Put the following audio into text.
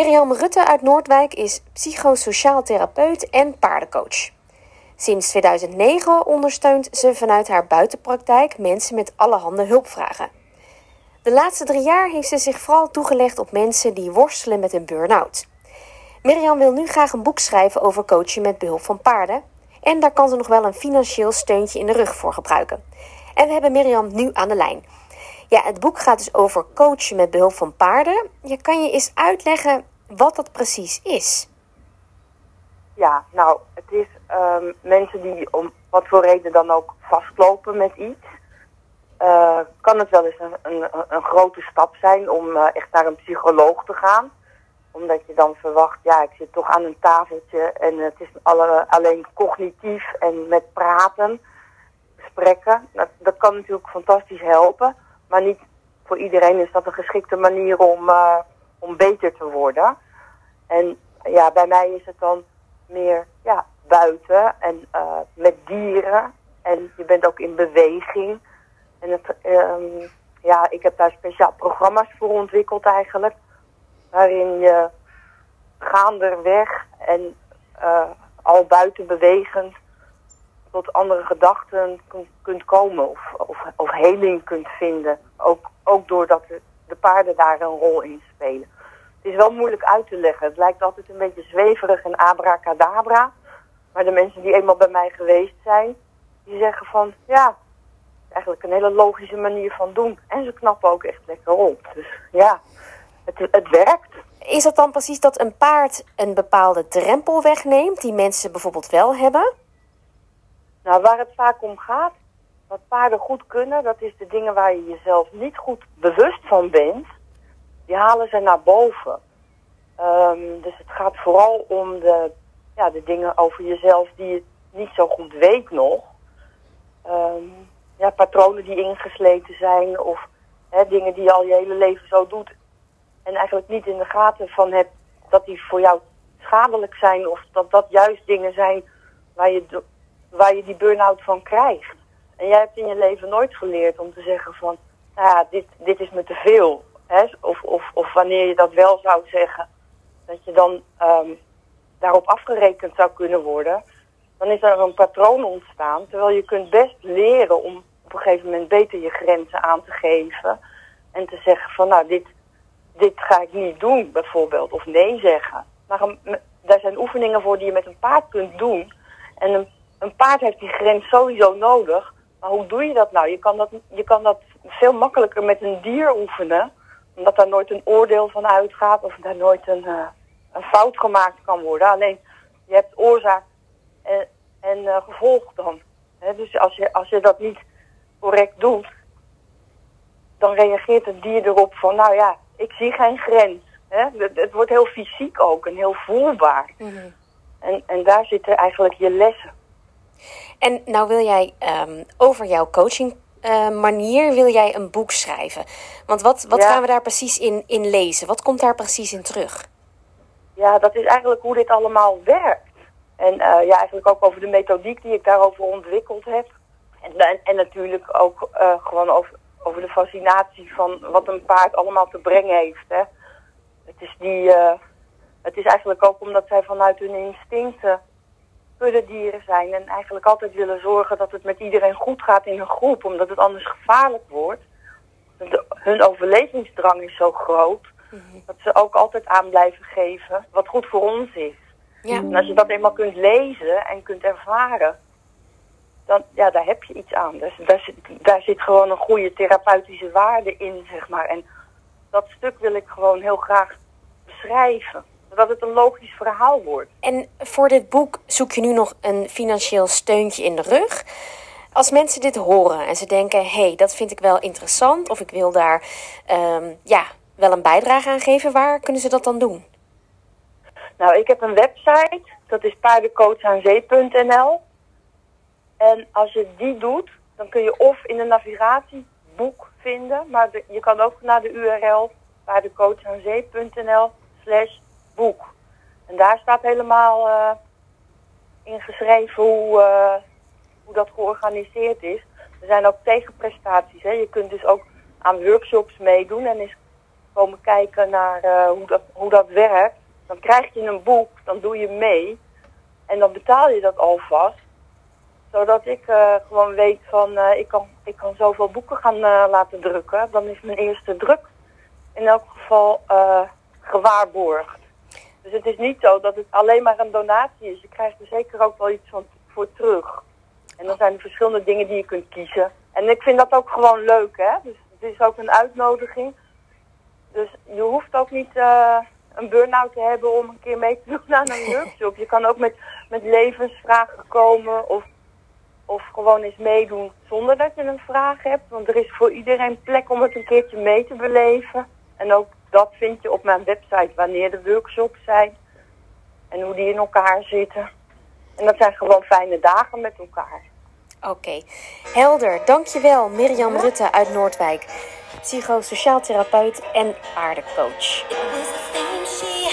Mirjam Rutte uit Noordwijk is psychosociaal therapeut en paardencoach. Sinds 2009 ondersteunt ze vanuit haar buitenpraktijk mensen met allerhande hulpvragen. De laatste drie jaar heeft ze zich vooral toegelegd op mensen die worstelen met een burn-out. Mirjam wil nu graag een boek schrijven over coachen met behulp van paarden. En daar kan ze nog wel een financieel steuntje in de rug voor gebruiken. En we hebben Mirjam nu aan de lijn. Ja, het boek gaat dus over coachen met behulp van paarden. Je kan je eens uitleggen wat dat precies is? Ja, nou, het is um, mensen die om wat voor reden dan ook vastlopen met iets. Uh, kan het wel eens een, een, een grote stap zijn om uh, echt naar een psycholoog te gaan. Omdat je dan verwacht, ja, ik zit toch aan een tafeltje en het is alle, alleen cognitief en met praten, gesprekken. Dat, dat kan natuurlijk fantastisch helpen, maar niet voor iedereen is dat een geschikte manier om, uh, om beter te worden. En ja, bij mij is het dan meer ja, buiten en uh, met dieren. En je bent ook in beweging. En het, um, ja, ik heb daar speciaal programma's voor ontwikkeld eigenlijk. Waarin je gaanderweg en uh, al buiten bewegend tot andere gedachten kunt komen of, of, of heling kunt vinden. Ook, ook doordat de, de paarden daar een rol in spelen. Het is wel moeilijk uit te leggen. Het lijkt altijd een beetje zweverig en abracadabra. Maar de mensen die eenmaal bij mij geweest zijn, die zeggen van ja, eigenlijk een hele logische manier van doen. En ze knappen ook echt lekker op. Dus ja, het, het werkt. Is dat dan precies dat een paard een bepaalde drempel wegneemt die mensen bijvoorbeeld wel hebben? Nou, waar het vaak om gaat, wat paarden goed kunnen, dat is de dingen waar je jezelf niet goed bewust van bent die halen ze naar boven. Um, dus het gaat vooral om de, ja, de dingen over jezelf die je niet zo goed weet nog. Um, ja, patronen die ingesleten zijn of hè, dingen die je al je hele leven zo doet. En eigenlijk niet in de gaten van hebt dat die voor jou schadelijk zijn of dat dat juist dingen zijn waar je, waar je die burn-out van krijgt. En jij hebt in je leven nooit geleerd om te zeggen van, nou ja, dit, dit is me te veel. Hè, of, of, of wanneer je dat wel zou zeggen, dat je dan um, daarop afgerekend zou kunnen worden, dan is er een patroon ontstaan. Terwijl je kunt best leren om op een gegeven moment beter je grenzen aan te geven. En te zeggen van nou, dit, dit ga ik niet doen bijvoorbeeld. Of nee zeggen. Maar een, daar zijn oefeningen voor die je met een paard kunt doen. En een, een paard heeft die grens sowieso nodig. Maar hoe doe je dat nou? Je kan dat, je kan dat veel makkelijker met een dier oefenen omdat daar nooit een oordeel van uitgaat of daar nooit een, uh, een fout gemaakt kan worden. Alleen je hebt oorzaak en, en uh, gevolg dan. He, dus als je, als je dat niet correct doet, dan reageert het dier erop van, nou ja, ik zie geen grens. He, het, het, wordt heel fysiek ook en heel voelbaar. Mm -hmm. en, en daar zitten eigenlijk je lessen. En nou wil jij um, over jouw coaching uh, manier wil jij een boek schrijven? Want wat, wat ja. gaan we daar precies in, in lezen? Wat komt daar precies in terug? Ja, dat is eigenlijk hoe dit allemaal werkt. En uh, ja, eigenlijk ook over de methodiek die ik daarover ontwikkeld heb. En, en, en natuurlijk ook uh, gewoon over, over de fascinatie van wat een paard allemaal te brengen heeft. Hè. Het, is die, het is eigenlijk ook omdat zij vanuit hun instincten kuddedieren zijn en eigenlijk altijd willen zorgen dat het met iedereen goed gaat in een groep, omdat het anders gevaarlijk wordt. De, hun overlevingsdrang is zo groot mm -hmm. dat ze ook altijd aan blijven geven wat goed voor ons is. Ja. En als je dat eenmaal kunt lezen en kunt ervaren, dan ja, daar heb je iets aan. Dus daar, zit, daar zit gewoon een goede therapeutische waarde in, zeg maar. En dat stuk wil ik gewoon heel graag beschrijven dat het een logisch verhaal wordt. En voor dit boek zoek je nu nog een financieel steuntje in de rug. Als mensen dit horen en ze denken: hé, hey, dat vind ik wel interessant, of ik wil daar um, ja, wel een bijdrage aan geven, waar kunnen ze dat dan doen? Nou, ik heb een website, dat is paardencoachanzee.nl. En als je die doet, dan kun je of in de navigatie boek vinden, maar de, je kan ook naar de URL paardencoachanzee.nl slash boek. En daar staat helemaal uh, in geschreven hoe, uh, hoe dat georganiseerd is. Er zijn ook tegenprestaties. Hè. Je kunt dus ook aan workshops meedoen en is komen kijken naar eh, hoe, dat, hoe dat werkt. Dan krijg je een boek, dan doe je mee. En dan betaal je dat alvast. Zodat ik eh, gewoon weet van, eh, ik, kan, ik kan zoveel boeken gaan eh, laten drukken. Dan is mijn eerste druk in elk geval eh, gewaarborgd. Dus het is niet zo dat het alleen maar een donatie is. Je krijgt er zeker ook wel iets van voor terug. En dan zijn er verschillende dingen die je kunt kiezen. En ik vind dat ook gewoon leuk, hè. Dus het is ook een uitnodiging. Dus je hoeft ook niet eh, een burn-out te hebben om een keer mee te doen aan een workshop. Je kan ook met, met levensvragen komen of, of gewoon eens meedoen zonder dat je een vraag hebt. Want er is voor iedereen plek om het een keertje mee te beleven. En ook dat vind je op mijn website wanneer de workshops zijn. En hoe die in elkaar zitten. En dat zijn gewoon fijne dagen met elkaar. Oké, helder. Dankjewel Mirjam Rutte uit Noordwijk, psychosociaal therapeut en was